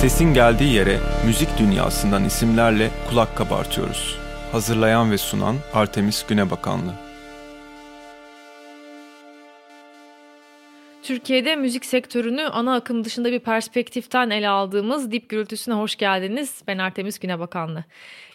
Sesin geldiği yere müzik dünyasından isimlerle kulak kabartıyoruz. Hazırlayan ve sunan Artemis Günebakanlı. Türkiye'de müzik sektörünü ana akım dışında bir perspektiften ele aldığımız Dip Gürültüsü'ne hoş geldiniz. Ben Artemis Günebakanlı.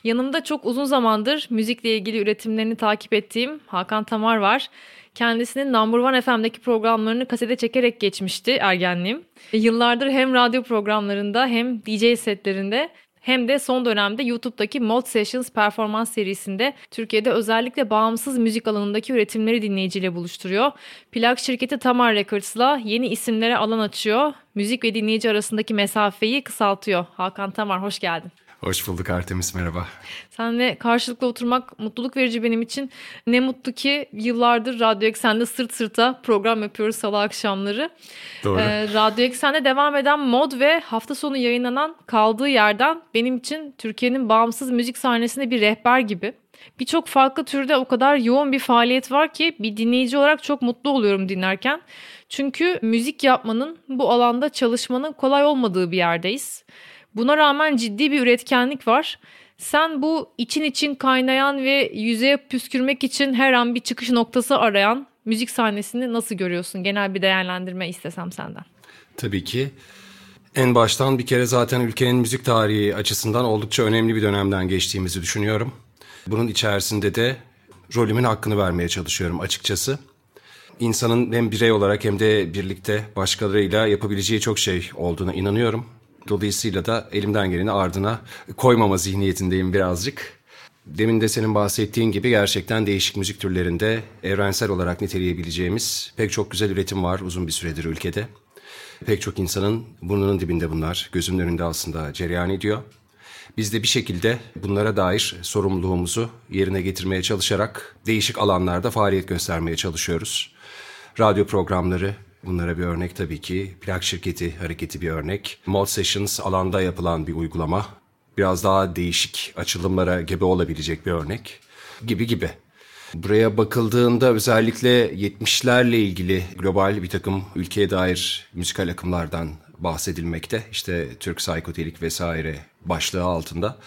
Yanımda çok uzun zamandır müzikle ilgili üretimlerini takip ettiğim Hakan Tamar var. Kendisinin Number One FM'deki programlarını kasete çekerek geçmişti ergenliğim. Yıllardır hem radyo programlarında hem DJ setlerinde hem de son dönemde YouTube'daki Mod Sessions performans serisinde Türkiye'de özellikle bağımsız müzik alanındaki üretimleri dinleyiciyle buluşturuyor. Plak şirketi Tamar Records'la yeni isimlere alan açıyor. Müzik ve dinleyici arasındaki mesafeyi kısaltıyor. Hakan Tamar hoş geldin. Hoş bulduk Artemis merhaba. Seninle karşılıklı oturmak mutluluk verici benim için. Ne mutlu ki yıllardır Radyo Eksen'de sırt sırta program yapıyoruz salı akşamları. Doğru. Ee, Radyo Eksen'de devam eden mod ve hafta sonu yayınlanan kaldığı yerden benim için Türkiye'nin bağımsız müzik sahnesinde bir rehber gibi. Birçok farklı türde o kadar yoğun bir faaliyet var ki bir dinleyici olarak çok mutlu oluyorum dinlerken. Çünkü müzik yapmanın bu alanda çalışmanın kolay olmadığı bir yerdeyiz. Buna rağmen ciddi bir üretkenlik var. Sen bu için için kaynayan ve yüzeye püskürmek için her an bir çıkış noktası arayan müzik sahnesini nasıl görüyorsun? Genel bir değerlendirme istesem senden. Tabii ki. En baştan bir kere zaten ülkenin müzik tarihi açısından oldukça önemli bir dönemden geçtiğimizi düşünüyorum. Bunun içerisinde de rolümün hakkını vermeye çalışıyorum açıkçası. İnsanın hem birey olarak hem de birlikte başkalarıyla yapabileceği çok şey olduğuna inanıyorum. Dolayısıyla da elimden geleni ardına koymama zihniyetindeyim birazcık. Demin de senin bahsettiğin gibi gerçekten değişik müzik türlerinde evrensel olarak niteleyebileceğimiz pek çok güzel üretim var uzun bir süredir ülkede. Pek çok insanın burnunun dibinde bunlar, gözünün önünde aslında cereyan ediyor. Biz de bir şekilde bunlara dair sorumluluğumuzu yerine getirmeye çalışarak değişik alanlarda faaliyet göstermeye çalışıyoruz. Radyo programları, Bunlara bir örnek tabii ki plak şirketi hareketi bir örnek. Mod Sessions alanda yapılan bir uygulama. Biraz daha değişik açılımlara gebe olabilecek bir örnek gibi gibi. Buraya bakıldığında özellikle 70'lerle ilgili global bir takım ülkeye dair müzikal akımlardan bahsedilmekte. İşte Türk Psikodelik vesaire başlığı altında.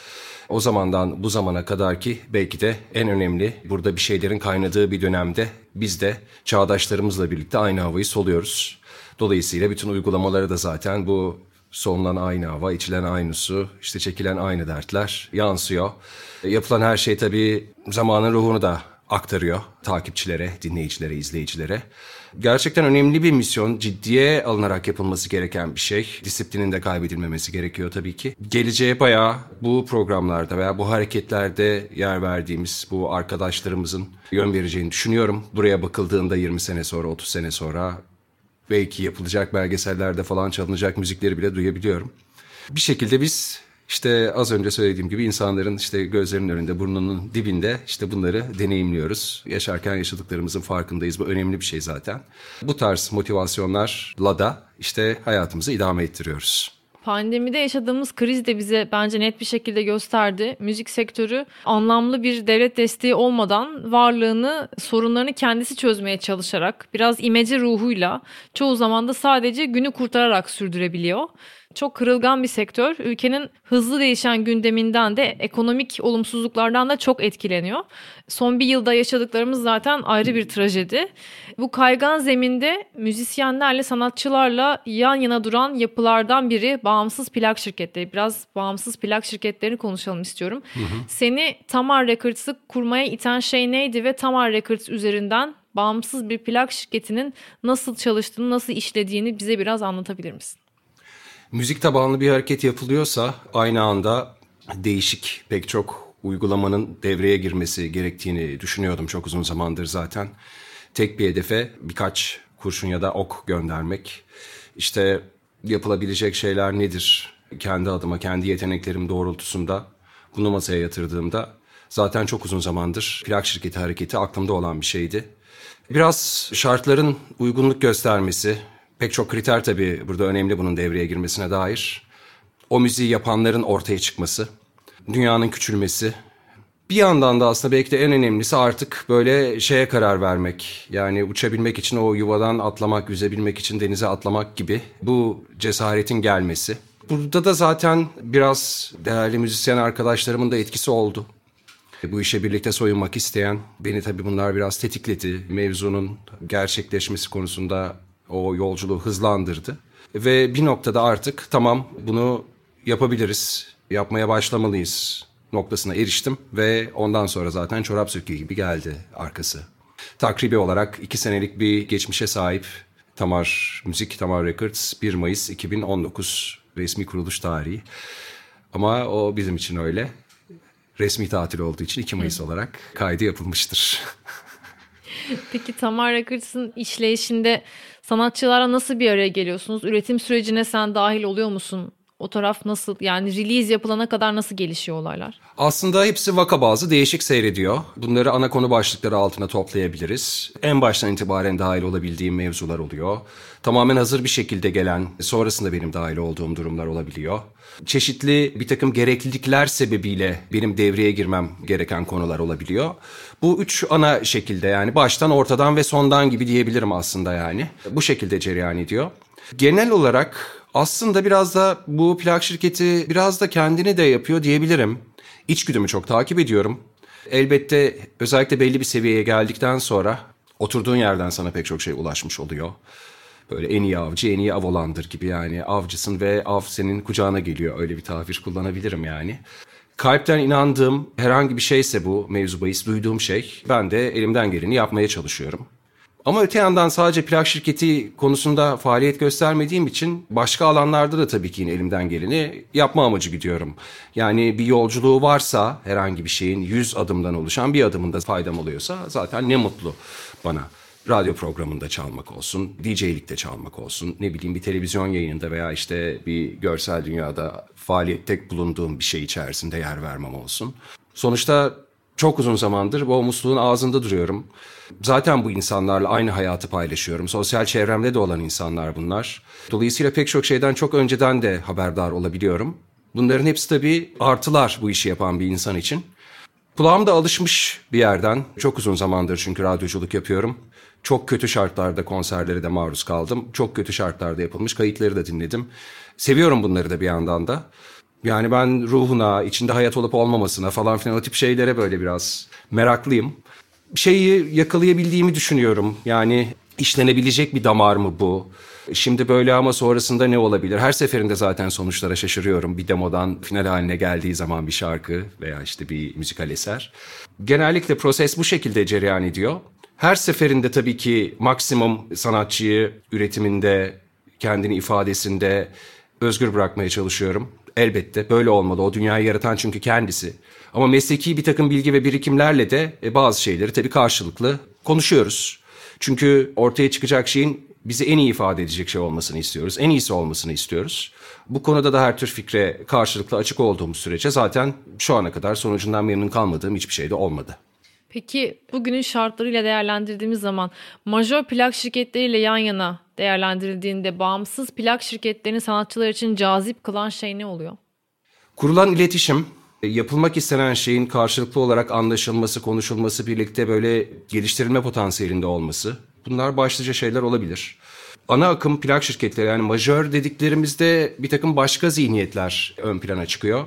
O zamandan bu zamana kadar ki belki de en önemli burada bir şeylerin kaynadığı bir dönemde biz de çağdaşlarımızla birlikte aynı havayı soluyoruz. Dolayısıyla bütün uygulamaları da zaten bu solunan aynı hava, içilen aynı su, işte çekilen aynı dertler yansıyor. Yapılan her şey tabii zamanın ruhunu da aktarıyor takipçilere, dinleyicilere, izleyicilere. Gerçekten önemli bir misyon, ciddiye alınarak yapılması gereken bir şey. Disiplinin de kaybedilmemesi gerekiyor tabii ki. Geleceğe bayağı bu programlarda veya bu hareketlerde yer verdiğimiz bu arkadaşlarımızın yön vereceğini düşünüyorum. Buraya bakıldığında 20 sene sonra, 30 sene sonra belki yapılacak belgesellerde falan çalınacak müzikleri bile duyabiliyorum. Bir şekilde biz işte az önce söylediğim gibi insanların işte gözlerinin önünde, burnunun dibinde işte bunları deneyimliyoruz. Yaşarken yaşadıklarımızın farkındayız. Bu önemli bir şey zaten. Bu tarz motivasyonlarla da işte hayatımızı idame ettiriyoruz. Pandemide yaşadığımız kriz de bize bence net bir şekilde gösterdi. Müzik sektörü anlamlı bir devlet desteği olmadan varlığını, sorunlarını kendisi çözmeye çalışarak, biraz imece ruhuyla, çoğu zaman da sadece günü kurtararak sürdürebiliyor çok kırılgan bir sektör. Ülkenin hızlı değişen gündeminden de ekonomik olumsuzluklardan da çok etkileniyor. Son bir yılda yaşadıklarımız zaten ayrı bir trajedi. Bu kaygan zeminde müzisyenlerle, sanatçılarla yan yana duran yapılardan biri bağımsız plak şirketleri. Biraz bağımsız plak şirketlerini konuşalım istiyorum. Hı hı. Seni Tamar Records'ı kurmaya iten şey neydi ve Tamar Records üzerinden bağımsız bir plak şirketinin nasıl çalıştığını, nasıl işlediğini bize biraz anlatabilir misin? Müzik tabanlı bir hareket yapılıyorsa aynı anda değişik pek çok uygulamanın devreye girmesi gerektiğini düşünüyordum çok uzun zamandır zaten. Tek bir hedefe birkaç kurşun ya da ok göndermek. İşte yapılabilecek şeyler nedir? Kendi adıma, kendi yeteneklerim doğrultusunda bunu masaya yatırdığımda zaten çok uzun zamandır plak şirketi hareketi aklımda olan bir şeydi. Biraz şartların uygunluk göstermesi, Pek çok kriter tabii burada önemli bunun devreye girmesine dair. O müziği yapanların ortaya çıkması, dünyanın küçülmesi. Bir yandan da aslında belki de en önemlisi artık böyle şeye karar vermek. Yani uçabilmek için o yuvadan atlamak, yüzebilmek için denize atlamak gibi bu cesaretin gelmesi. Burada da zaten biraz değerli müzisyen arkadaşlarımın da etkisi oldu. Bu işe birlikte soyunmak isteyen beni tabii bunlar biraz tetikledi. Mevzunun gerçekleşmesi konusunda o yolculuğu hızlandırdı. Ve bir noktada artık tamam bunu yapabiliriz, yapmaya başlamalıyız noktasına eriştim ve ondan sonra zaten çorap söküğü gibi geldi arkası. Takribi olarak iki senelik bir geçmişe sahip Tamar Müzik, Tamar Records 1 Mayıs 2019 resmi kuruluş tarihi. Ama o bizim için öyle. Resmi tatil olduğu için 2 Mayıs olarak kaydı yapılmıştır. Peki Tamar Records'ın işleyişinde sanatçılara nasıl bir araya geliyorsunuz? Üretim sürecine sen dahil oluyor musun? O taraf nasıl yani release yapılana kadar nasıl gelişiyor olaylar? Aslında hepsi vaka bazı değişik seyrediyor. Bunları ana konu başlıkları altına toplayabiliriz. En baştan itibaren dahil olabildiğim mevzular oluyor. Tamamen hazır bir şekilde gelen, sonrasında benim dahil olduğum durumlar olabiliyor. Çeşitli bir takım gereklilikler sebebiyle benim devreye girmem gereken konular olabiliyor. Bu üç ana şekilde yani baştan, ortadan ve sondan gibi diyebilirim aslında yani. Bu şekilde cereyan ediyor. Genel olarak aslında biraz da bu plak şirketi biraz da kendini de yapıyor diyebilirim. İçgüdümü çok takip ediyorum. Elbette özellikle belli bir seviyeye geldikten sonra oturduğun yerden sana pek çok şey ulaşmış oluyor. Böyle en iyi avcı en iyi av olandır gibi yani avcısın ve av senin kucağına geliyor öyle bir tabir kullanabilirim yani. Kalpten inandığım herhangi bir şeyse bu mevzu bahis duyduğum şey ben de elimden geleni yapmaya çalışıyorum. Ama öte yandan sadece plak şirketi konusunda faaliyet göstermediğim için başka alanlarda da tabii ki yine elimden geleni yapma amacı gidiyorum. Yani bir yolculuğu varsa herhangi bir şeyin yüz adımdan oluşan bir adımında faydam oluyorsa zaten ne mutlu bana. Radyo programında çalmak olsun, DJ'likte çalmak olsun, ne bileyim bir televizyon yayınında veya işte bir görsel dünyada faaliyette bulunduğum bir şey içerisinde yer vermem olsun. Sonuçta çok uzun zamandır bu musluğun ağzında duruyorum. Zaten bu insanlarla aynı hayatı paylaşıyorum. Sosyal çevremde de olan insanlar bunlar. Dolayısıyla pek çok şeyden çok önceden de haberdar olabiliyorum. Bunların hepsi tabii artılar bu işi yapan bir insan için. Kulağım da alışmış bir yerden. Çok uzun zamandır çünkü radyoculuk yapıyorum. Çok kötü şartlarda konserlere de maruz kaldım. Çok kötü şartlarda yapılmış kayıtları da dinledim. Seviyorum bunları da bir yandan da. Yani ben ruhuna, içinde hayat olup olmamasına falan filan o tip şeylere böyle biraz meraklıyım. Şeyi yakalayabildiğimi düşünüyorum. Yani işlenebilecek bir damar mı bu? Şimdi böyle ama sonrasında ne olabilir? Her seferinde zaten sonuçlara şaşırıyorum. Bir demodan final haline geldiği zaman bir şarkı veya işte bir müzikal eser. Genellikle proses bu şekilde cereyan ediyor. Her seferinde tabii ki maksimum sanatçıyı üretiminde, kendini ifadesinde özgür bırakmaya çalışıyorum. Elbette böyle olmalı. O dünyayı yaratan çünkü kendisi. Ama mesleki bir takım bilgi ve birikimlerle de e, bazı şeyleri tabii karşılıklı konuşuyoruz. Çünkü ortaya çıkacak şeyin bizi en iyi ifade edecek şey olmasını istiyoruz. En iyisi olmasını istiyoruz. Bu konuda da her tür fikre karşılıklı açık olduğumuz sürece zaten şu ana kadar sonucundan memnun kalmadığım hiçbir şey de olmadı. Peki bugünün şartlarıyla değerlendirdiğimiz zaman majör plak şirketleriyle yan yana değerlendirildiğinde bağımsız plak şirketlerinin sanatçılar için cazip kılan şey ne oluyor? Kurulan iletişim, yapılmak istenen şeyin karşılıklı olarak anlaşılması, konuşulması, birlikte böyle geliştirilme potansiyelinde olması. Bunlar başlıca şeyler olabilir. Ana akım plak şirketleri yani majör dediklerimizde bir takım başka zihniyetler ön plana çıkıyor.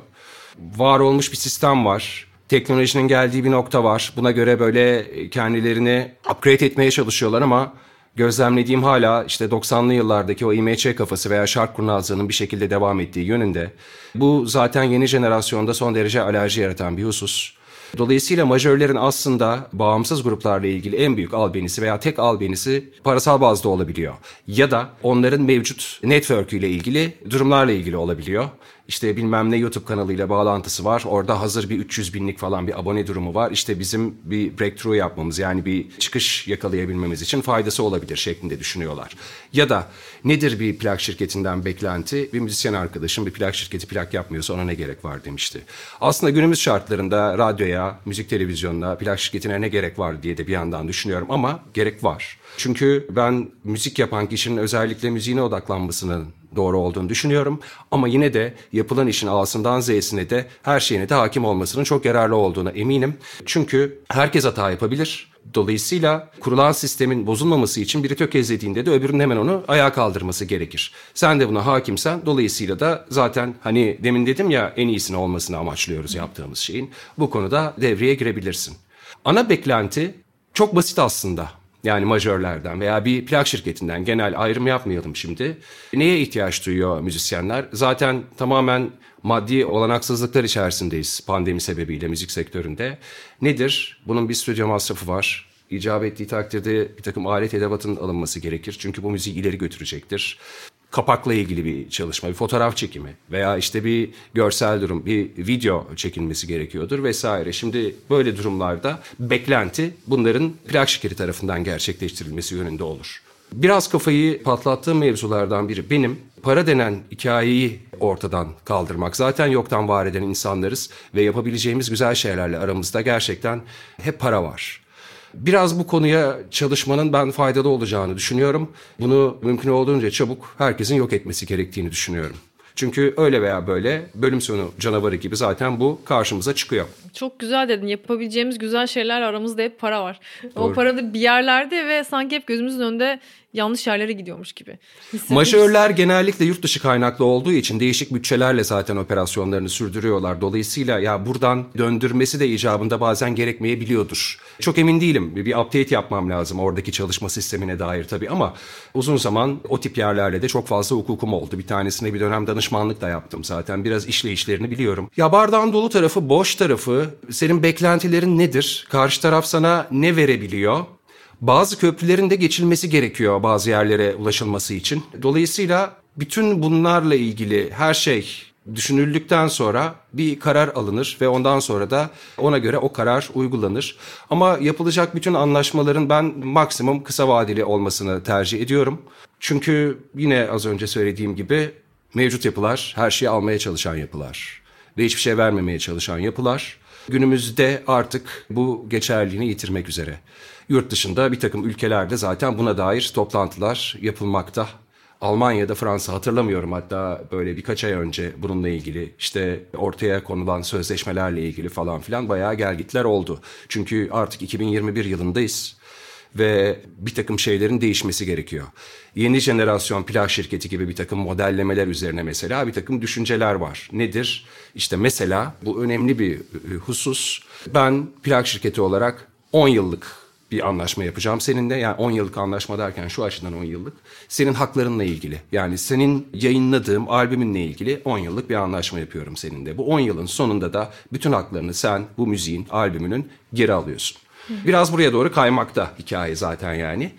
Var olmuş bir sistem var teknolojinin geldiği bir nokta var. Buna göre böyle kendilerini upgrade etmeye çalışıyorlar ama gözlemlediğim hala işte 90'lı yıllardaki o IMC kafası veya şark kurnazlığının bir şekilde devam ettiği yönünde. Bu zaten yeni jenerasyonda son derece alerji yaratan bir husus. Dolayısıyla majörlerin aslında bağımsız gruplarla ilgili en büyük albenisi veya tek albenisi parasal bazda olabiliyor. Ya da onların mevcut network ile ilgili durumlarla ilgili olabiliyor. İşte bilmem ne YouTube kanalıyla bağlantısı var. Orada hazır bir 300 binlik falan bir abone durumu var. İşte bizim bir breakthrough yapmamız yani bir çıkış yakalayabilmemiz için faydası olabilir şeklinde düşünüyorlar. Ya da nedir bir plak şirketinden beklenti? Bir müzisyen arkadaşım bir plak şirketi plak yapmıyorsa ona ne gerek var demişti. Aslında günümüz şartlarında radyoya, müzik televizyonuna, plak şirketine ne gerek var diye de bir yandan düşünüyorum ama gerek var. Çünkü ben müzik yapan kişinin özellikle müziğine odaklanmasını doğru olduğunu düşünüyorum. Ama yine de yapılan işin A'sından Z'sine de her şeyine de hakim olmasının çok yararlı olduğuna eminim. Çünkü herkes hata yapabilir. Dolayısıyla kurulan sistemin bozulmaması için biri tökezlediğinde de öbürünün hemen onu ayağa kaldırması gerekir. Sen de buna hakimsen dolayısıyla da zaten hani demin dedim ya en iyisini olmasını amaçlıyoruz yaptığımız şeyin. Bu konuda devreye girebilirsin. Ana beklenti çok basit aslında. Yani majörlerden veya bir plak şirketinden genel ayrım yapmayalım şimdi. Neye ihtiyaç duyuyor müzisyenler? Zaten tamamen maddi olanaksızlıklar içerisindeyiz pandemi sebebiyle müzik sektöründe. Nedir? Bunun bir stüdyo masrafı var. İcap ettiği takdirde bir takım alet edevatın alınması gerekir. Çünkü bu müziği ileri götürecektir kapakla ilgili bir çalışma, bir fotoğraf çekimi veya işte bir görsel durum, bir video çekilmesi gerekiyordur vesaire. Şimdi böyle durumlarda beklenti bunların plak şirketi tarafından gerçekleştirilmesi yönünde olur. Biraz kafayı patlattığım mevzulardan biri benim para denen hikayeyi ortadan kaldırmak. Zaten yoktan var eden insanlarız ve yapabileceğimiz güzel şeylerle aramızda gerçekten hep para var. Biraz bu konuya çalışmanın ben faydalı olacağını düşünüyorum. Bunu mümkün olduğunca çabuk herkesin yok etmesi gerektiğini düşünüyorum. Çünkü öyle veya böyle bölüm sonu canavarı gibi zaten bu karşımıza çıkıyor. Çok güzel dedin. Yapabileceğimiz güzel şeyler aramızda hep para var. Doğru. O para da bir yerlerde ve sanki hep gözümüzün önünde yanlış yerlere gidiyormuş gibi. Majörler genellikle yurt dışı kaynaklı olduğu için değişik bütçelerle zaten operasyonlarını sürdürüyorlar. Dolayısıyla ya buradan döndürmesi de icabında bazen gerekmeyebiliyordur. Çok emin değilim. Bir update yapmam lazım oradaki çalışma sistemine dair tabii ama uzun zaman o tip yerlerle de çok fazla hukukum oldu. Bir tanesine bir dönem danışmanlık da yaptım zaten. Biraz işleyişlerini biliyorum. Ya bardağın dolu tarafı, boş tarafı, senin beklentilerin nedir? Karşı taraf sana ne verebiliyor? Bazı köprülerin de geçilmesi gerekiyor bazı yerlere ulaşılması için. Dolayısıyla bütün bunlarla ilgili her şey düşünüldükten sonra bir karar alınır ve ondan sonra da ona göre o karar uygulanır. Ama yapılacak bütün anlaşmaların ben maksimum kısa vadeli olmasını tercih ediyorum. Çünkü yine az önce söylediğim gibi mevcut yapılar her şeyi almaya çalışan yapılar ve hiçbir şey vermemeye çalışan yapılar. Günümüzde artık bu geçerliğini yitirmek üzere. Yurt dışında bir takım ülkelerde zaten buna dair toplantılar yapılmakta. Almanya'da Fransa hatırlamıyorum hatta böyle birkaç ay önce bununla ilgili işte ortaya konulan sözleşmelerle ilgili falan filan bayağı gelgitler oldu. Çünkü artık 2021 yılındayız ve bir takım şeylerin değişmesi gerekiyor. Yeni jenerasyon plak şirketi gibi bir takım modellemeler üzerine mesela bir takım düşünceler var. Nedir? İşte mesela bu önemli bir e, husus. Ben plak şirketi olarak 10 yıllık bir anlaşma yapacağım seninle. Yani 10 yıllık anlaşma derken şu açıdan 10 yıllık. Senin haklarınla ilgili. Yani senin yayınladığım albümünle ilgili 10 yıllık bir anlaşma yapıyorum seninle. Bu 10 yılın sonunda da bütün haklarını sen bu müziğin, albümünün geri alıyorsun. Biraz buraya doğru kaymakta hikaye zaten yani.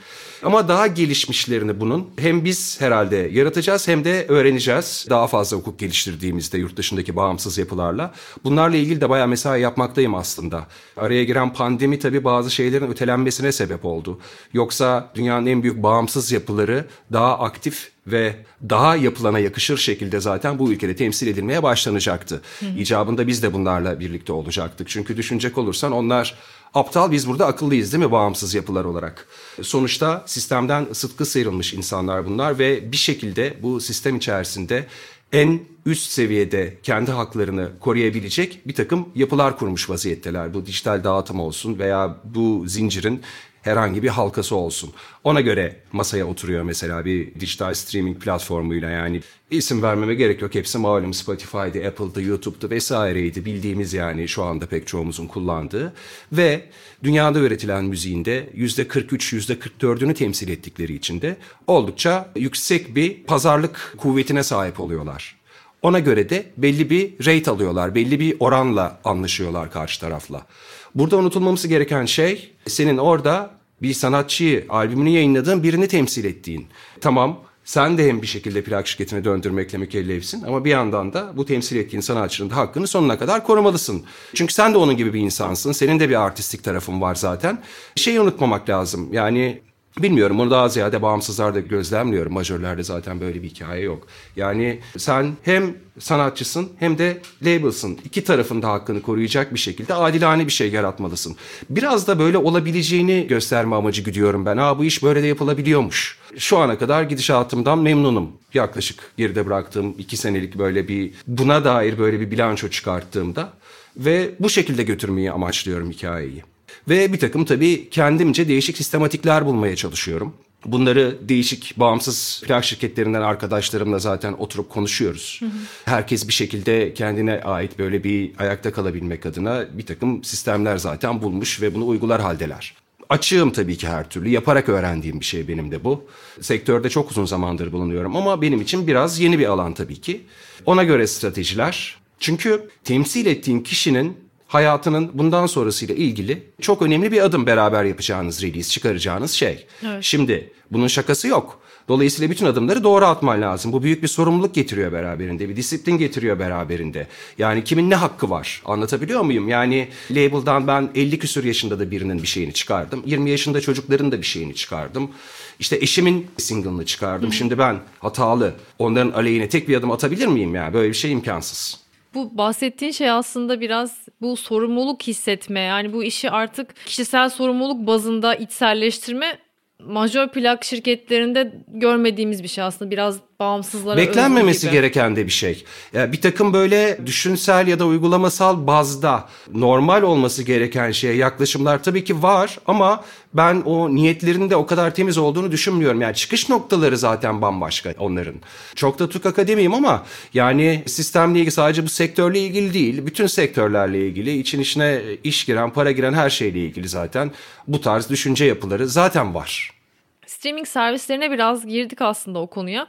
Ama daha gelişmişlerini bunun hem biz herhalde yaratacağız hem de öğreneceğiz. Daha fazla hukuk geliştirdiğimizde yurt dışındaki bağımsız yapılarla. Bunlarla ilgili de bayağı mesai yapmaktayım aslında. Araya giren pandemi tabii bazı şeylerin ötelenmesine sebep oldu. Yoksa dünyanın en büyük bağımsız yapıları daha aktif ve daha yapılana yakışır şekilde zaten bu ülkede temsil edilmeye başlanacaktı. Hı. İcabında biz de bunlarla birlikte olacaktık. Çünkü düşünecek olursan onlar aptal biz burada akıllıyız değil mi bağımsız yapılar olarak? Sonuçta sistemden sıtkı sıyrılmış insanlar bunlar ve bir şekilde bu sistem içerisinde en üst seviyede kendi haklarını koruyabilecek bir takım yapılar kurmuş vaziyetteler. Bu dijital dağıtım olsun veya bu zincirin herhangi bir halkası olsun. Ona göre masaya oturuyor mesela bir dijital streaming platformuyla yani isim vermeme gerek yok. Hepsi malum Spotify'dı, Apple'dı, YouTube'du vesaireydi bildiğimiz yani şu anda pek çoğumuzun kullandığı. Ve dünyada üretilen müziğinde yüzde 43, yüzde 44'ünü temsil ettikleri için de oldukça yüksek bir pazarlık kuvvetine sahip oluyorlar. Ona göre de belli bir rate alıyorlar, belli bir oranla anlaşıyorlar karşı tarafla. Burada unutulmaması gereken şey senin orada bir sanatçıyı, albümünü yayınladığın birini temsil ettiğin. Tamam sen de hem bir şekilde plak şirketine döndürmekle mükellefsin ama bir yandan da bu temsil ettiğin sanatçının da hakkını sonuna kadar korumalısın. Çünkü sen de onun gibi bir insansın. Senin de bir artistik tarafın var zaten. Şeyi unutmamak lazım. Yani Bilmiyorum onu daha ziyade bağımsızlarda gözlemliyorum. Majörlerde zaten böyle bir hikaye yok. Yani sen hem sanatçısın hem de label'sın. İki tarafın da hakkını koruyacak bir şekilde adilane bir şey yaratmalısın. Biraz da böyle olabileceğini gösterme amacı güdüyorum ben. Aa bu iş böyle de yapılabiliyormuş. Şu ana kadar gidişatımdan memnunum. Yaklaşık geride bıraktığım iki senelik böyle bir buna dair böyle bir bilanço çıkarttığımda ve bu şekilde götürmeyi amaçlıyorum hikayeyi. Ve bir takım tabii kendimce değişik sistematikler bulmaya çalışıyorum. Bunları değişik bağımsız plak şirketlerinden arkadaşlarımla zaten oturup konuşuyoruz. Hı hı. Herkes bir şekilde kendine ait böyle bir ayakta kalabilmek adına bir takım sistemler zaten bulmuş ve bunu uygular haldeler. Açığım tabii ki her türlü. Yaparak öğrendiğim bir şey benim de bu. Sektörde çok uzun zamandır bulunuyorum ama benim için biraz yeni bir alan tabii ki. Ona göre stratejiler. Çünkü temsil ettiğin kişinin hayatının bundan sonrasıyla ilgili çok önemli bir adım beraber yapacağınız release, çıkaracağınız şey. Evet. Şimdi bunun şakası yok. Dolayısıyla bütün adımları doğru atman lazım. Bu büyük bir sorumluluk getiriyor beraberinde, bir disiplin getiriyor beraberinde. Yani kimin ne hakkı var? Anlatabiliyor muyum? Yani label'dan ben 50 küsur yaşında da birinin bir şeyini çıkardım. 20 yaşında çocukların da bir şeyini çıkardım. İşte eşimin single'ını çıkardım. Hı. Şimdi ben hatalı onların aleyhine tek bir adım atabilir miyim ya? Böyle bir şey imkansız. Bu bahsettiğin şey aslında biraz bu sorumluluk hissetme yani bu işi artık kişisel sorumluluk bazında içselleştirme majör plak şirketlerinde görmediğimiz bir şey aslında. Biraz bağımsızlara Beklenmemesi gereken de bir şey. Yani bir takım böyle düşünsel ya da uygulamasal bazda normal olması gereken şeye yaklaşımlar tabii ki var ama ben o niyetlerinin de o kadar temiz olduğunu düşünmüyorum. Yani çıkış noktaları zaten bambaşka onların. Çok da Türk Akademiyim ama yani sistemle ilgili sadece bu sektörle ilgili değil. Bütün sektörlerle ilgili için içine iş giren, para giren her şeyle ilgili zaten bu tarz düşünce yapıları zaten var. Streaming servislerine biraz girdik aslında o konuya.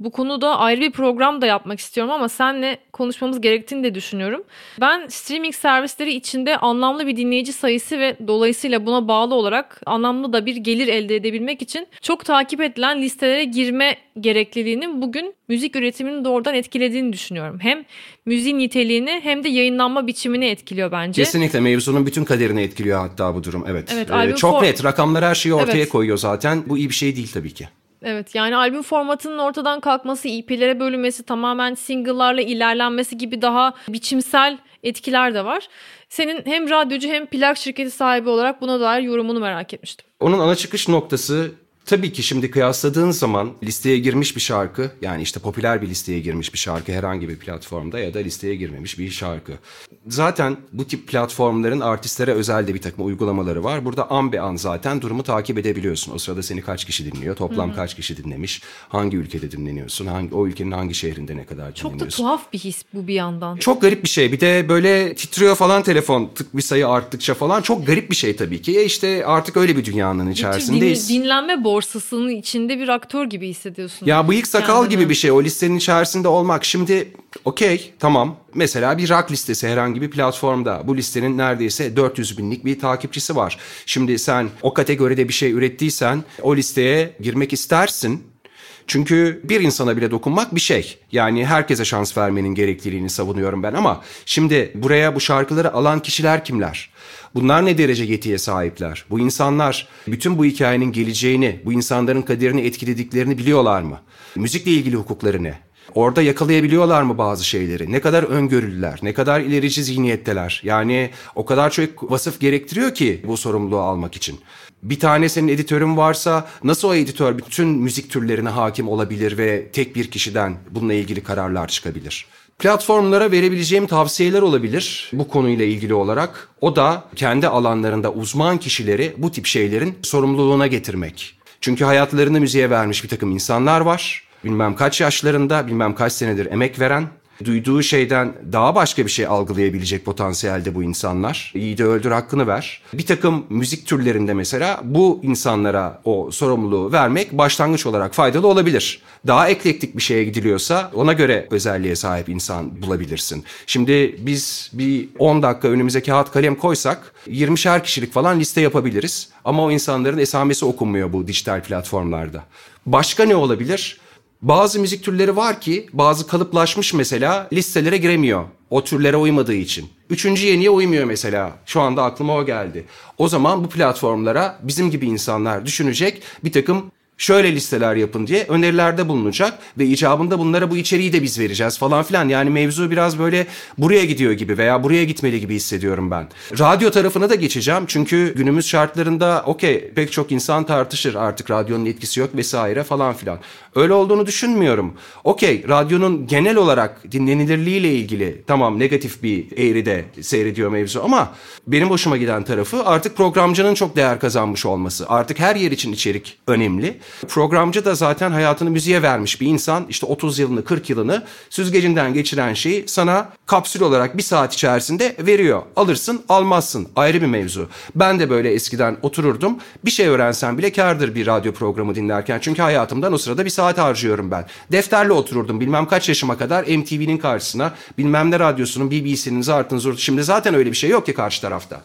Bu konuda ayrı bir program da yapmak istiyorum ama senle konuşmamız gerektiğini de düşünüyorum. Ben streaming servisleri içinde anlamlı bir dinleyici sayısı ve dolayısıyla buna bağlı olarak anlamlı da bir gelir elde edebilmek için çok takip edilen listelere girme gerekliliğinin bugün müzik üretimini doğrudan etkilediğini düşünüyorum. Hem müziğin niteliğini hem de yayınlanma biçimini etkiliyor bence. Kesinlikle mevzunun bütün kaderini etkiliyor hatta bu durum. Evet. evet ee, çok for... net rakamlar her şeyi ortaya evet. koyuyor zaten. Bu iyi bir şey değil tabii ki. Evet yani albüm formatının ortadan kalkması, EP'lere bölünmesi, tamamen single'larla ilerlenmesi gibi daha biçimsel etkiler de var. Senin hem radyocu hem plak şirketi sahibi olarak buna dair yorumunu merak etmiştim. Onun ana çıkış noktası Tabii ki şimdi kıyasladığın zaman listeye girmiş bir şarkı yani işte popüler bir listeye girmiş bir şarkı herhangi bir platformda ya da listeye girmemiş bir şarkı. Zaten bu tip platformların artistlere özel de bir takım uygulamaları var. Burada an be an zaten durumu takip edebiliyorsun. O sırada seni kaç kişi dinliyor, toplam Hı-hı. kaç kişi dinlemiş, hangi ülkede dinleniyorsun, hangi o ülkenin hangi şehrinde ne kadar dinleniyorsun. Çok da tuhaf bir his bu bir yandan. Çok garip bir şey. Bir de böyle titriyor falan telefon tık bir sayı arttıkça falan çok garip bir şey tabii ki. E işte artık öyle bir dünyanın içerisindeyiz. Din, dinlenme borcu borsasının içinde bir aktör gibi hissediyorsun. Ya bıyık sakal kendini. gibi bir şey o listenin içerisinde olmak. Şimdi okey tamam mesela bir rock listesi herhangi bir platformda bu listenin neredeyse 400 binlik bir takipçisi var. Şimdi sen o kategoride bir şey ürettiysen o listeye girmek istersin. Çünkü bir insana bile dokunmak bir şey. Yani herkese şans vermenin gerekliliğini savunuyorum ben ama şimdi buraya bu şarkıları alan kişiler kimler? Bunlar ne derece yetiye sahipler? Bu insanlar bütün bu hikayenin geleceğini, bu insanların kaderini etkilediklerini biliyorlar mı? Müzikle ilgili hukukları ne? Orada yakalayabiliyorlar mı bazı şeyleri? Ne kadar öngörülüler? Ne kadar ilerici zihniyetteler? Yani o kadar çok vasıf gerektiriyor ki bu sorumluluğu almak için. Bir tane senin editörün varsa nasıl o editör bütün müzik türlerine hakim olabilir ve tek bir kişiden bununla ilgili kararlar çıkabilir? Platformlara verebileceğim tavsiyeler olabilir bu konuyla ilgili olarak. O da kendi alanlarında uzman kişileri bu tip şeylerin sorumluluğuna getirmek. Çünkü hayatlarını müziğe vermiş bir takım insanlar var. Bilmem kaç yaşlarında, bilmem kaç senedir emek veren duyduğu şeyden daha başka bir şey algılayabilecek potansiyelde bu insanlar. İyi de öldür hakkını ver. Bir takım müzik türlerinde mesela bu insanlara o sorumluluğu vermek başlangıç olarak faydalı olabilir. Daha eklektik bir şeye gidiliyorsa ona göre özelliğe sahip insan bulabilirsin. Şimdi biz bir 10 dakika önümüze kağıt kalem koysak 20'şer kişilik falan liste yapabiliriz. Ama o insanların esamesi okunmuyor bu dijital platformlarda. Başka ne olabilir? Bazı müzik türleri var ki bazı kalıplaşmış mesela listelere giremiyor. O türlere uymadığı için. Üçüncü yeniye uymuyor mesela. Şu anda aklıma o geldi. O zaman bu platformlara bizim gibi insanlar düşünecek bir takım şöyle listeler yapın diye önerilerde bulunacak ve icabında bunlara bu içeriği de biz vereceğiz falan filan. Yani mevzu biraz böyle buraya gidiyor gibi veya buraya gitmeli gibi hissediyorum ben. Radyo tarafına da geçeceğim çünkü günümüz şartlarında okey pek çok insan tartışır artık radyonun etkisi yok vesaire falan filan. Öyle olduğunu düşünmüyorum. Okey radyonun genel olarak dinlenilirliğiyle ilgili tamam negatif bir eğride seyrediyor mevzu ama benim hoşuma giden tarafı artık programcının çok değer kazanmış olması. Artık her yer için içerik önemli. Programcı da zaten hayatını müziğe vermiş bir insan. İşte 30 yılını 40 yılını süzgecinden geçiren şeyi sana kapsül olarak bir saat içerisinde veriyor. Alırsın almazsın ayrı bir mevzu. Ben de böyle eskiden otururdum. Bir şey öğrensem bile kardır bir radyo programı dinlerken. Çünkü hayatımdan o sırada bir saat harcıyorum ben. Defterle otururdum bilmem kaç yaşıma kadar MTV'nin karşısına bilmem ne radyosunun BBC'nin zartın zurt. Şimdi zaten öyle bir şey yok ki karşı tarafta.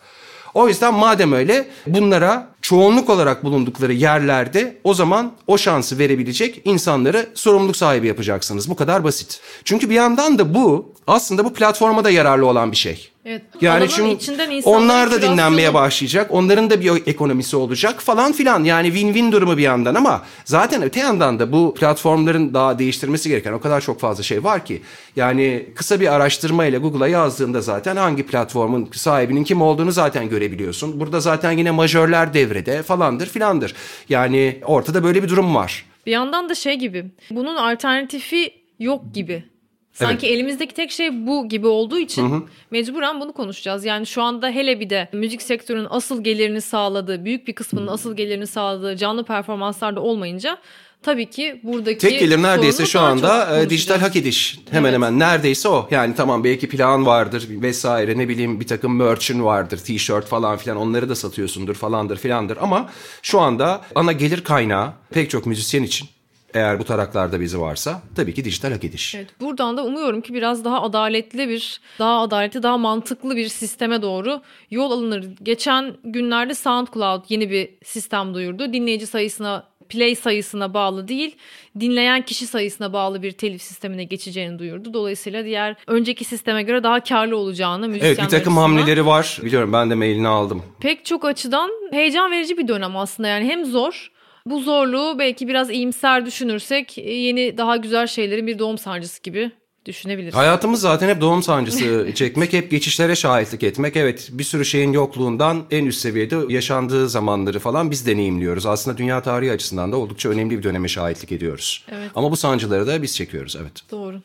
O yüzden madem öyle bunlara çoğunluk olarak bulundukları yerlerde o zaman o şansı verebilecek insanları sorumluluk sahibi yapacaksınız. Bu kadar basit. Çünkü bir yandan da bu aslında bu platforma da yararlı olan bir şey. Evet. Yani insanların onlar da dinlenmeye başlayacak. Onların da bir ekonomisi olacak falan filan. Yani win-win durumu bir yandan ama zaten öte yandan da bu platformların daha değiştirmesi gereken o kadar çok fazla şey var ki. Yani kısa bir araştırma ile Google'a yazdığında zaten hangi platformun sahibinin kim olduğunu zaten görebiliyorsun. Burada zaten yine majörler devrede falandır filandır. Yani ortada böyle bir durum var. Bir yandan da şey gibi. Bunun alternatifi yok gibi. Sanki elimizdeki tek şey bu gibi olduğu için mecburen bunu konuşacağız. Yani şu anda hele bir de müzik sektörünün asıl gelirini sağladığı, büyük bir kısmının asıl gelirini sağladığı canlı performanslarda olmayınca tabii ki buradaki Tek gelir neredeyse şu anda e, dijital hak ediş. Hemen Evet. hemen neredeyse o. Yani tamam belki plan vardır vesaire ne bileyim bir takım merch'ün vardır. T-shirt falan filan onları da satıyorsundur falandır filandır. Ama şu anda ana gelir kaynağı pek çok müzisyen için eğer bu taraklarda bizi varsa tabii ki dijital hak ediş. Evet, buradan da umuyorum ki biraz daha adaletli bir, daha adaletli, daha mantıklı bir sisteme doğru yol alınır. Geçen günlerde SoundCloud yeni bir sistem duyurdu. Dinleyici sayısına, play sayısına bağlı değil, dinleyen kişi sayısına bağlı bir telif sistemine geçeceğini duyurdu. Dolayısıyla diğer önceki sisteme göre daha karlı olacağını müzisyenler Evet bir takım açısından- hamleleri var. Biliyorum ben de mailini aldım. pek çok açıdan heyecan verici bir dönem aslında. Yani hem zor, bu zorluğu belki biraz iyimser düşünürsek yeni daha güzel şeylerin bir doğum sancısı gibi düşünebiliriz. Hayatımız zaten hep doğum sancısı çekmek, hep geçişlere şahitlik etmek. Evet bir sürü şeyin yokluğundan en üst seviyede yaşandığı zamanları falan biz deneyimliyoruz. Aslında dünya tarihi açısından da oldukça önemli bir döneme şahitlik ediyoruz. Evet. Ama bu sancıları da biz çekiyoruz evet. Doğru.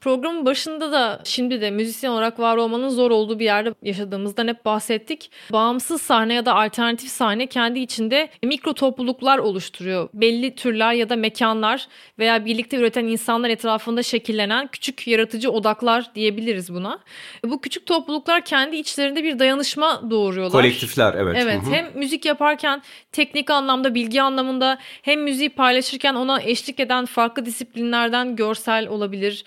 Programın başında da şimdi de müzisyen olarak var olmanın zor olduğu bir yerde yaşadığımızdan hep bahsettik. Bağımsız sahne ya da alternatif sahne kendi içinde mikro topluluklar oluşturuyor. Belli türler ya da mekanlar veya birlikte üreten insanlar etrafında şekillenen küçük yaratıcı odaklar diyebiliriz buna. Bu küçük topluluklar kendi içlerinde bir dayanışma doğuruyorlar. Kolektifler evet. Evet hem müzik yaparken teknik anlamda bilgi anlamında hem müziği paylaşırken ona eşlik eden farklı disiplinlerden görsel olabilir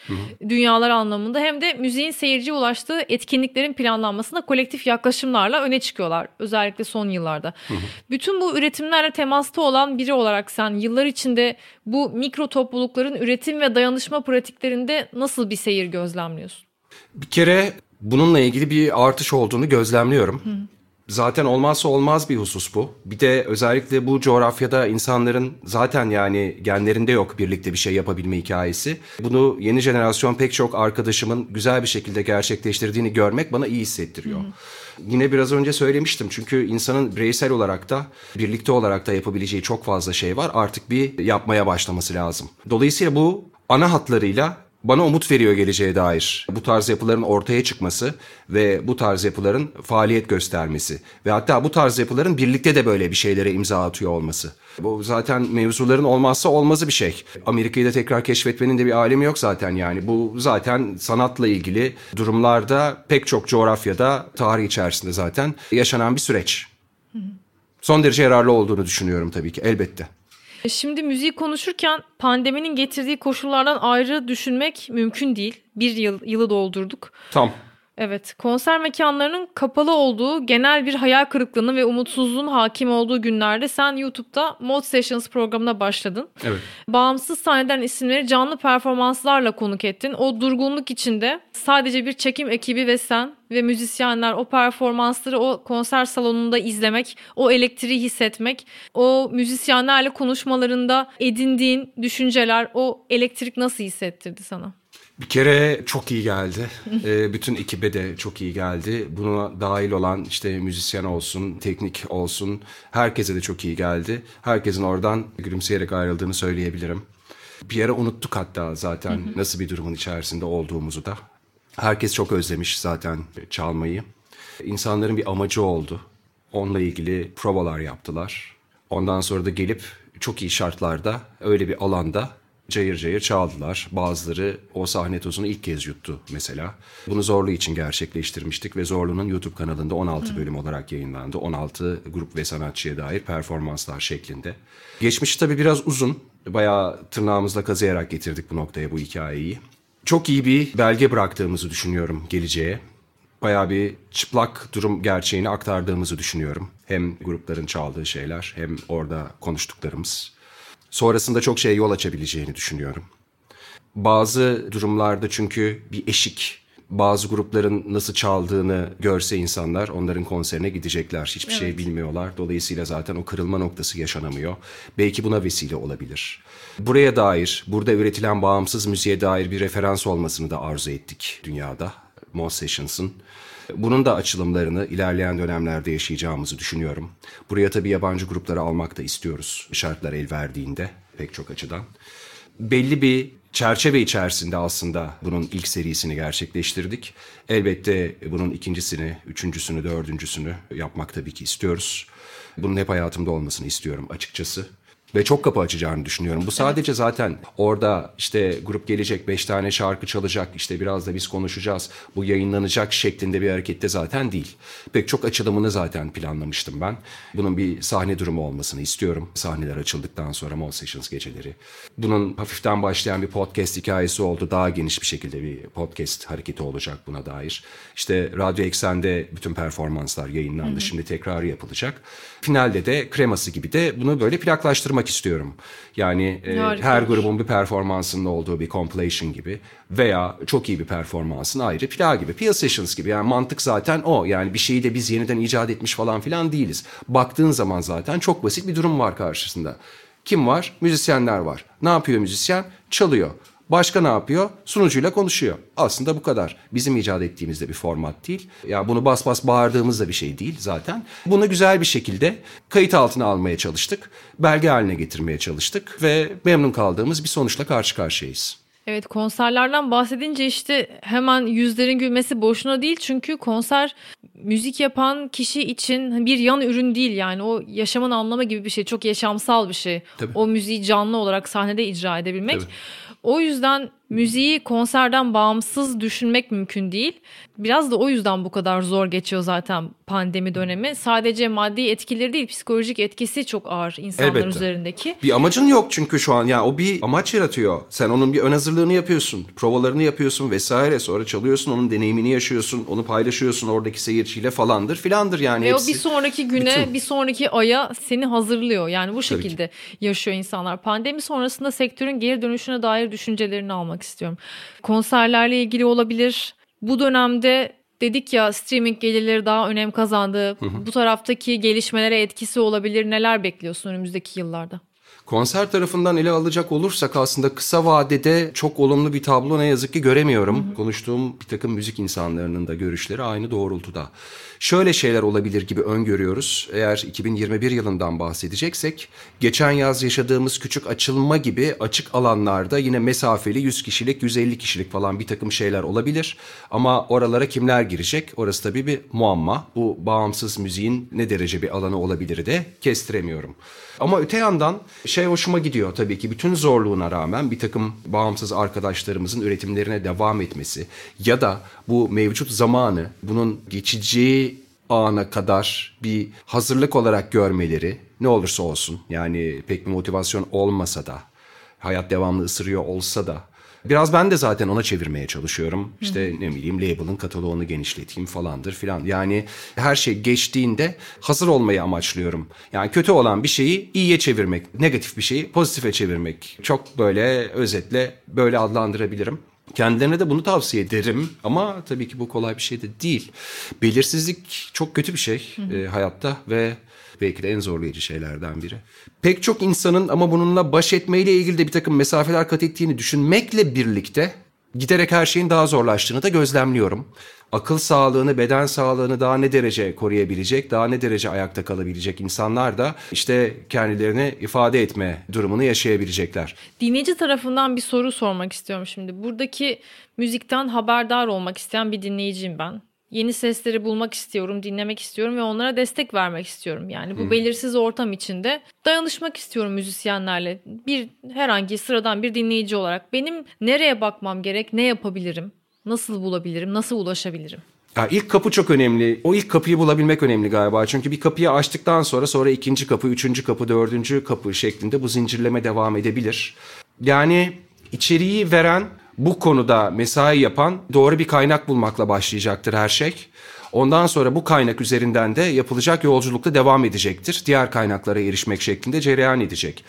dünyalar anlamında hem de müziğin seyirciye ulaştığı etkinliklerin planlanmasında kolektif yaklaşımlarla öne çıkıyorlar özellikle son yıllarda. Bütün bu üretimlerle temasta olan biri olarak sen yıllar içinde bu mikro toplulukların üretim ve dayanışma pratiklerinde nasıl bir seyir gözlemliyorsun? Bir kere bununla ilgili bir artış olduğunu gözlemliyorum. Zaten olmazsa olmaz bir husus bu. Bir de özellikle bu coğrafyada insanların zaten yani genlerinde yok birlikte bir şey yapabilme hikayesi. Bunu yeni jenerasyon pek çok arkadaşımın güzel bir şekilde gerçekleştirdiğini görmek bana iyi hissettiriyor. Yine biraz önce söylemiştim çünkü insanın bireysel olarak da birlikte olarak da yapabileceği çok fazla şey var. Artık bir yapmaya başlaması lazım. Dolayısıyla bu ana hatlarıyla bana umut veriyor geleceğe dair. Bu tarz yapıların ortaya çıkması ve bu tarz yapıların faaliyet göstermesi ve hatta bu tarz yapıların birlikte de böyle bir şeylere imza atıyor olması. Bu zaten mevzuların olmazsa olmazı bir şey. Amerika'yı da tekrar keşfetmenin de bir alemi yok zaten yani. Bu zaten sanatla ilgili durumlarda pek çok coğrafyada tarih içerisinde zaten yaşanan bir süreç. Son derece yararlı olduğunu düşünüyorum tabii ki elbette. Şimdi müziği konuşurken pandeminin getirdiği koşullardan ayrı düşünmek mümkün değil. Bir yıl yılı doldurduk. Tam. Evet, konser mekanlarının kapalı olduğu, genel bir hayal kırıklığının ve umutsuzluğun hakim olduğu günlerde sen YouTube'da Mod Sessions programına başladın. Evet. Bağımsız sahneden isimleri canlı performanslarla konuk ettin. O durgunluk içinde sadece bir çekim ekibi ve sen ve müzisyenler o performansları o konser salonunda izlemek, o elektriği hissetmek, o müzisyenlerle konuşmalarında edindiğin düşünceler, o elektrik nasıl hissettirdi sana? Bir kere çok iyi geldi. Ee, bütün ekibe de çok iyi geldi. Buna dahil olan işte müzisyen olsun, teknik olsun herkese de çok iyi geldi. Herkesin oradan gülümseyerek ayrıldığını söyleyebilirim. Bir yere unuttuk hatta zaten nasıl bir durumun içerisinde olduğumuzu da. Herkes çok özlemiş zaten çalmayı. İnsanların bir amacı oldu. Onunla ilgili provalar yaptılar. Ondan sonra da gelip çok iyi şartlarda öyle bir alanda cayır cayır çaldılar. Bazıları o sahne tozunu ilk kez yuttu mesela. Bunu Zorlu için gerçekleştirmiştik ve Zorlu'nun YouTube kanalında 16 bölüm olarak yayınlandı. 16 grup ve sanatçıya dair performanslar şeklinde. Geçmişi tabii biraz uzun. Bayağı tırnağımızla kazıyarak getirdik bu noktaya bu hikayeyi. Çok iyi bir belge bıraktığımızı düşünüyorum geleceğe. Bayağı bir çıplak durum gerçeğini aktardığımızı düşünüyorum. Hem grupların çaldığı şeyler hem orada konuştuklarımız sonrasında çok şeye yol açabileceğini düşünüyorum. Bazı durumlarda çünkü bir eşik, bazı grupların nasıl çaldığını görse insanlar onların konserine gidecekler. Hiçbir şey bilmiyorlar. Dolayısıyla zaten o kırılma noktası yaşanamıyor. Belki buna vesile olabilir. Buraya dair, burada üretilen bağımsız müziğe dair bir referans olmasını da arzu ettik dünyada. Mod Sessions'ın. Bunun da açılımlarını ilerleyen dönemlerde yaşayacağımızı düşünüyorum. Buraya tabii yabancı grupları almak da istiyoruz şartlar el verdiğinde pek çok açıdan. Belli bir çerçeve içerisinde aslında bunun ilk serisini gerçekleştirdik. Elbette bunun ikincisini, üçüncüsünü, dördüncüsünü yapmak tabii ki istiyoruz. Bunun hep hayatımda olmasını istiyorum açıkçası. Ve çok kapı açacağını düşünüyorum. Bu sadece zaten orada işte grup gelecek beş tane şarkı çalacak işte biraz da biz konuşacağız. Bu yayınlanacak şeklinde bir harekette zaten değil. Pek çok açılımını zaten planlamıştım ben. Bunun bir sahne durumu olmasını istiyorum. Sahneler açıldıktan sonra Mall Sessions geceleri. Bunun hafiften başlayan bir podcast hikayesi oldu. Daha geniş bir şekilde bir podcast hareketi olacak buna dair. İşte Radyo Eksen'de bütün performanslar yayınlandı. Şimdi tekrar yapılacak. Finalde de kreması gibi de bunu böyle plaklaştırmak istiyorum. Yani e, her grubun bir performansının olduğu bir compilation gibi veya çok iyi bir performansın ayrı plak gibi. Peel Sessions gibi yani mantık zaten o. Yani bir şeyi de biz yeniden icat etmiş falan filan değiliz. Baktığın zaman zaten çok basit bir durum var karşısında. Kim var? Müzisyenler var. Ne yapıyor müzisyen? Çalıyor. Başka ne yapıyor? Sunucuyla konuşuyor. Aslında bu kadar. Bizim icat ettiğimizde bir format değil. Ya bunu bas bas bağırdığımızda bir şey değil zaten. Bunu güzel bir şekilde kayıt altına almaya çalıştık. Belge haline getirmeye çalıştık ve memnun kaldığımız bir sonuçla karşı karşıyayız. Evet konserlerden bahsedince işte hemen yüzlerin gülmesi boşuna değil çünkü konser müzik yapan kişi için bir yan ürün değil yani o yaşamın anlamı gibi bir şey çok yaşamsal bir şey. Tabii. O müziği canlı olarak sahnede icra edebilmek. Tabii. O yüzden müziği konserden bağımsız düşünmek mümkün değil. Biraz da o yüzden bu kadar zor geçiyor zaten pandemi dönemi. Sadece maddi etkileri değil psikolojik etkisi çok ağır insanlar Elbette. üzerindeki. Bir amacın yok çünkü şu an. Yani o bir amaç yaratıyor. Sen onun bir ön hazırlığını yapıyorsun. Provalarını yapıyorsun vesaire. Sonra çalıyorsun, onun deneyimini yaşıyorsun. Onu paylaşıyorsun oradaki seyirciyle falandır filandır yani. Ve hepsi. o bir sonraki güne, bütün. bir sonraki aya seni hazırlıyor. Yani bu şekilde yaşıyor insanlar. Pandemi sonrasında sektörün geri dönüşüne dair düşüncelerini almak istiyorum. Konserlerle ilgili olabilir. Bu dönemde dedik ya streaming gelirleri daha önem kazandı. Bu taraftaki gelişmelere etkisi olabilir. Neler bekliyorsun önümüzdeki yıllarda? Konser tarafından ele alacak olursak aslında kısa vadede çok olumlu bir tablo ne yazık ki göremiyorum. Konuştuğum bir takım müzik insanlarının da görüşleri aynı doğrultuda. Şöyle şeyler olabilir gibi öngörüyoruz. Eğer 2021 yılından bahsedeceksek geçen yaz yaşadığımız küçük açılma gibi açık alanlarda yine mesafeli 100 kişilik 150 kişilik falan bir takım şeyler olabilir. Ama oralara kimler girecek? Orası tabii bir muamma. Bu bağımsız müziğin ne derece bir alanı olabilir de kestiremiyorum. Ama öte yandan şey hoşuma gidiyor tabii ki bütün zorluğuna rağmen bir takım bağımsız arkadaşlarımızın üretimlerine devam etmesi ya da bu mevcut zamanı bunun geçici ana kadar bir hazırlık olarak görmeleri ne olursa olsun yani pek bir motivasyon olmasa da hayat devamlı ısırıyor olsa da Biraz ben de zaten ona çevirmeye çalışıyorum. İşte ne bileyim label'ın kataloğunu genişleteyim falandır filan. Yani her şey geçtiğinde hazır olmayı amaçlıyorum. Yani kötü olan bir şeyi iyiye çevirmek, negatif bir şeyi pozitife çevirmek. Çok böyle özetle böyle adlandırabilirim. Kendilerine de bunu tavsiye ederim ama tabii ki bu kolay bir şey de değil. Belirsizlik çok kötü bir şey e, hayatta ve belki de en zorlayıcı şeylerden biri. Pek çok insanın ama bununla baş etmeyle ilgili de bir takım mesafeler kat ettiğini düşünmekle birlikte giderek her şeyin daha zorlaştığını da gözlemliyorum. Akıl sağlığını, beden sağlığını daha ne derece koruyabilecek, daha ne derece ayakta kalabilecek insanlar da işte kendilerini ifade etme durumunu yaşayabilecekler. Dinleyici tarafından bir soru sormak istiyorum şimdi. Buradaki müzikten haberdar olmak isteyen bir dinleyiciyim ben. Yeni sesleri bulmak istiyorum, dinlemek istiyorum ve onlara destek vermek istiyorum. Yani bu belirsiz ortam içinde dayanışmak istiyorum müzisyenlerle. Bir herhangi sıradan bir dinleyici olarak benim nereye bakmam gerek, ne yapabilirim, nasıl bulabilirim, nasıl ulaşabilirim? Ya ilk kapı çok önemli. O ilk kapıyı bulabilmek önemli galiba. Çünkü bir kapıyı açtıktan sonra sonra ikinci kapı, üçüncü kapı, dördüncü kapı şeklinde bu zincirleme devam edebilir. Yani içeriği veren, bu konuda mesai yapan doğru bir kaynak bulmakla başlayacaktır her şey. Ondan sonra bu kaynak üzerinden de yapılacak yolculukta devam edecektir. Diğer kaynaklara erişmek şeklinde cereyan edecek.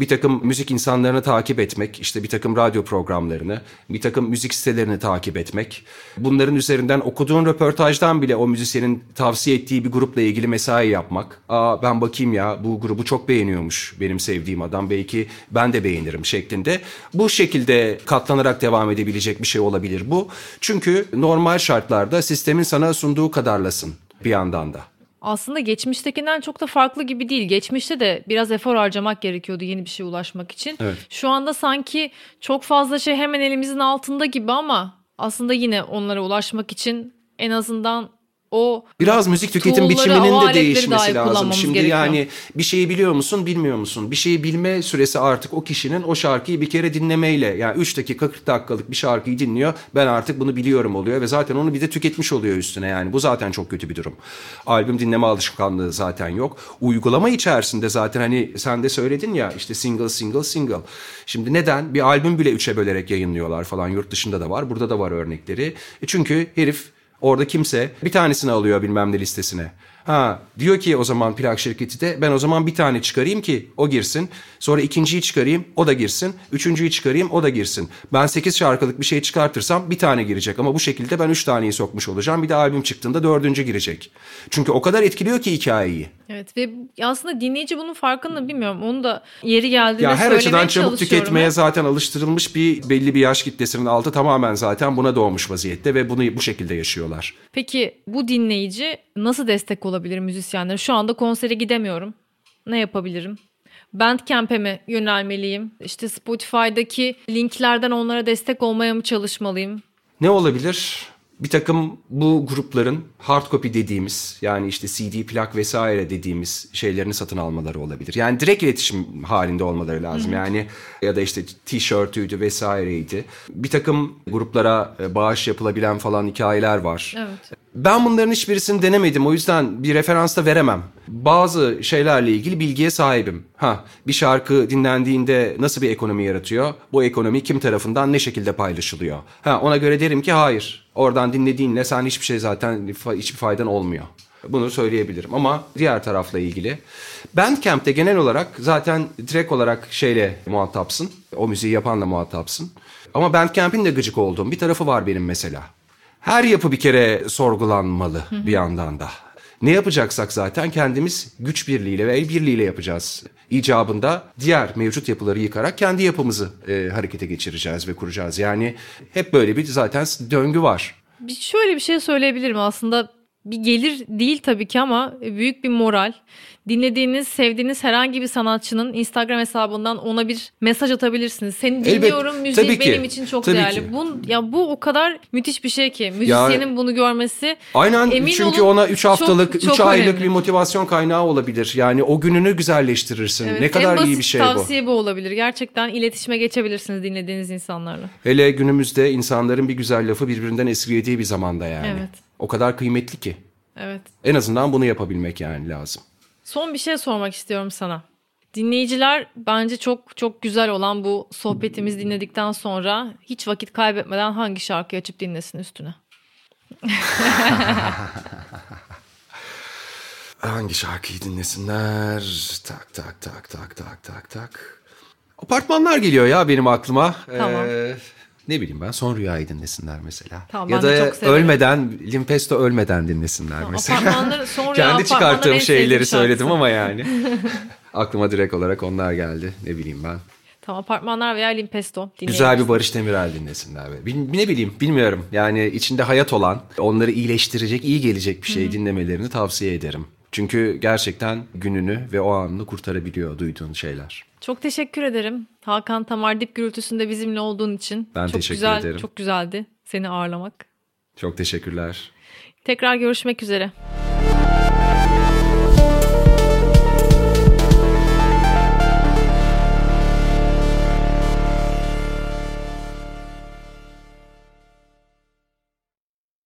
Bir takım müzik insanlarını takip etmek, işte bir takım radyo programlarını, bir takım müzik sitelerini takip etmek. Bunların üzerinden okuduğun röportajdan bile o müzisyenin tavsiye ettiği bir grupla ilgili mesai yapmak. Aa ben bakayım ya bu grubu çok beğeniyormuş benim sevdiğim adam belki ben de beğenirim şeklinde. Bu şekilde katlanarak devam edebilecek bir şey olabilir bu. Çünkü normal şartlarda sistemin sana sunduğu kadarlasın bir yandan da. Aslında geçmiştekinden çok da farklı gibi değil. Geçmişte de biraz efor harcamak gerekiyordu yeni bir şeye ulaşmak için. Evet. Şu anda sanki çok fazla şey hemen elimizin altında gibi ama aslında yine onlara ulaşmak için en azından o Biraz müzik tüketim biçiminin de değişmesi lazım. Şimdi gerekiyor. yani bir şeyi biliyor musun, bilmiyor musun? Bir şeyi bilme süresi artık o kişinin o şarkıyı bir kere dinlemeyle yani 3 dakika 40 dakikalık bir şarkıyı dinliyor. Ben artık bunu biliyorum oluyor ve zaten onu bir de tüketmiş oluyor üstüne yani. Bu zaten çok kötü bir durum. Albüm dinleme alışkanlığı zaten yok. Uygulama içerisinde zaten hani sen de söyledin ya işte single single single. Şimdi neden? Bir albüm bile üçe bölerek yayınlıyorlar falan. Yurt dışında da var. Burada da var örnekleri. E çünkü herif Orada kimse bir tanesini alıyor bilmem ne listesine. Ha diyor ki o zaman plak şirketi de ben o zaman bir tane çıkarayım ki o girsin. Sonra ikinciyi çıkarayım o da girsin. Üçüncüyü çıkarayım o da girsin. Ben 8 şarkılık bir şey çıkartırsam bir tane girecek. Ama bu şekilde ben 3 taneyi sokmuş olacağım. Bir de albüm çıktığında dördüncü girecek. Çünkü o kadar etkiliyor ki hikayeyi. Evet ve aslında dinleyici bunun farkında bilmiyorum. Onu da yeri geldiğinde Ya her açıdan çabuk tüketmeye zaten alıştırılmış bir belli bir yaş kitlesinin altı tamamen zaten buna doğmuş vaziyette ve bunu bu şekilde yaşıyorlar. Peki bu dinleyici nasıl destek olabilir müzisyenlere? Şu anda konsere gidemiyorum. Ne yapabilirim? Bandcamp'e mi yönelmeliyim? İşte Spotify'daki linklerden onlara destek olmaya mı çalışmalıyım? Ne olabilir? Bir takım bu grupların hard copy dediğimiz yani işte CD, plak vesaire dediğimiz şeylerini satın almaları olabilir. Yani direkt iletişim halinde olmaları lazım. Yani ya da işte tişörtüydü vesaireydi. Bir takım gruplara bağış yapılabilen falan hikayeler var. Evet. Ben bunların hiçbirisini denemedim. O yüzden bir referans da veremem. Bazı şeylerle ilgili bilgiye sahibim. Ha, bir şarkı dinlendiğinde nasıl bir ekonomi yaratıyor? Bu ekonomi kim tarafından ne şekilde paylaşılıyor? Ha, ona göre derim ki hayır. Oradan dinlediğinle sen hiçbir şey zaten hiçbir faydan olmuyor. Bunu söyleyebilirim ama diğer tarafla ilgili. Bandcamp'te genel olarak zaten direkt olarak şeyle muhatapsın. O müziği yapanla muhatapsın. Ama Bandcamp'in de gıcık olduğum bir tarafı var benim mesela. Her yapı bir kere sorgulanmalı bir yandan da. Ne yapacaksak zaten kendimiz güç birliğiyle ve el birliğiyle yapacağız. İcabında diğer mevcut yapıları yıkarak kendi yapımızı e, harekete geçireceğiz ve kuracağız. Yani hep böyle bir zaten döngü var. Bir şöyle bir şey söyleyebilirim aslında bir gelir değil tabii ki ama büyük bir moral. Dinlediğiniz, sevdiğiniz herhangi bir sanatçının Instagram hesabından ona bir mesaj atabilirsiniz. Seni Elbet, dinliyorum, müziği tabii ki, benim için çok tabii değerli. ki. Bu, ya bu o kadar müthiş bir şey ki müzisyenin bunu görmesi. Aynen Emin çünkü olun ona 3 haftalık, çok- 3 çok aylık önemli. bir motivasyon kaynağı olabilir. Yani o gününü güzelleştirirsin. Evet, ne kadar iyi bir şey bu. tavsiye bu olabilir. Gerçekten iletişime geçebilirsiniz dinlediğiniz insanlarla. Hele günümüzde insanların bir güzel lafı birbirinden esirgediği bir zamanda yani. Evet. O kadar kıymetli ki. Evet. En azından bunu yapabilmek yani lazım. Son bir şey sormak istiyorum sana. Dinleyiciler bence çok çok güzel olan bu sohbetimizi dinledikten sonra hiç vakit kaybetmeden hangi şarkıyı açıp dinlesin üstüne. Hangi şarkıyı dinlesinler? Tak tak tak tak tak tak tak. Apartmanlar geliyor ya benim aklıma. Tamam. Ee, ne bileyim ben son rüyayı dinlesinler mesela. Tamam, ya da ölmeden Limpesto ölmeden dinlesinler mesela. Apartmanları sonra Kendi çıkarttığım şeyleri söyledim ama yani. Aklıma direkt olarak onlar geldi. Ne bileyim ben. Tamam apartmanlar veya Limpesto Güzel bir Barış Demirel dinlesinler. Be. Bil- ne bileyim bilmiyorum. Yani içinde hayat olan, onları iyileştirecek, iyi gelecek bir şey dinlemelerini tavsiye ederim. Çünkü gerçekten gününü ve o anını kurtarabiliyor duyduğun şeyler. Çok teşekkür ederim. Hakan Tamar Dip Gürültüsü'nde bizimle olduğun için. Ben çok teşekkür güzel, ederim. Çok güzeldi seni ağırlamak. Çok teşekkürler. Tekrar görüşmek üzere.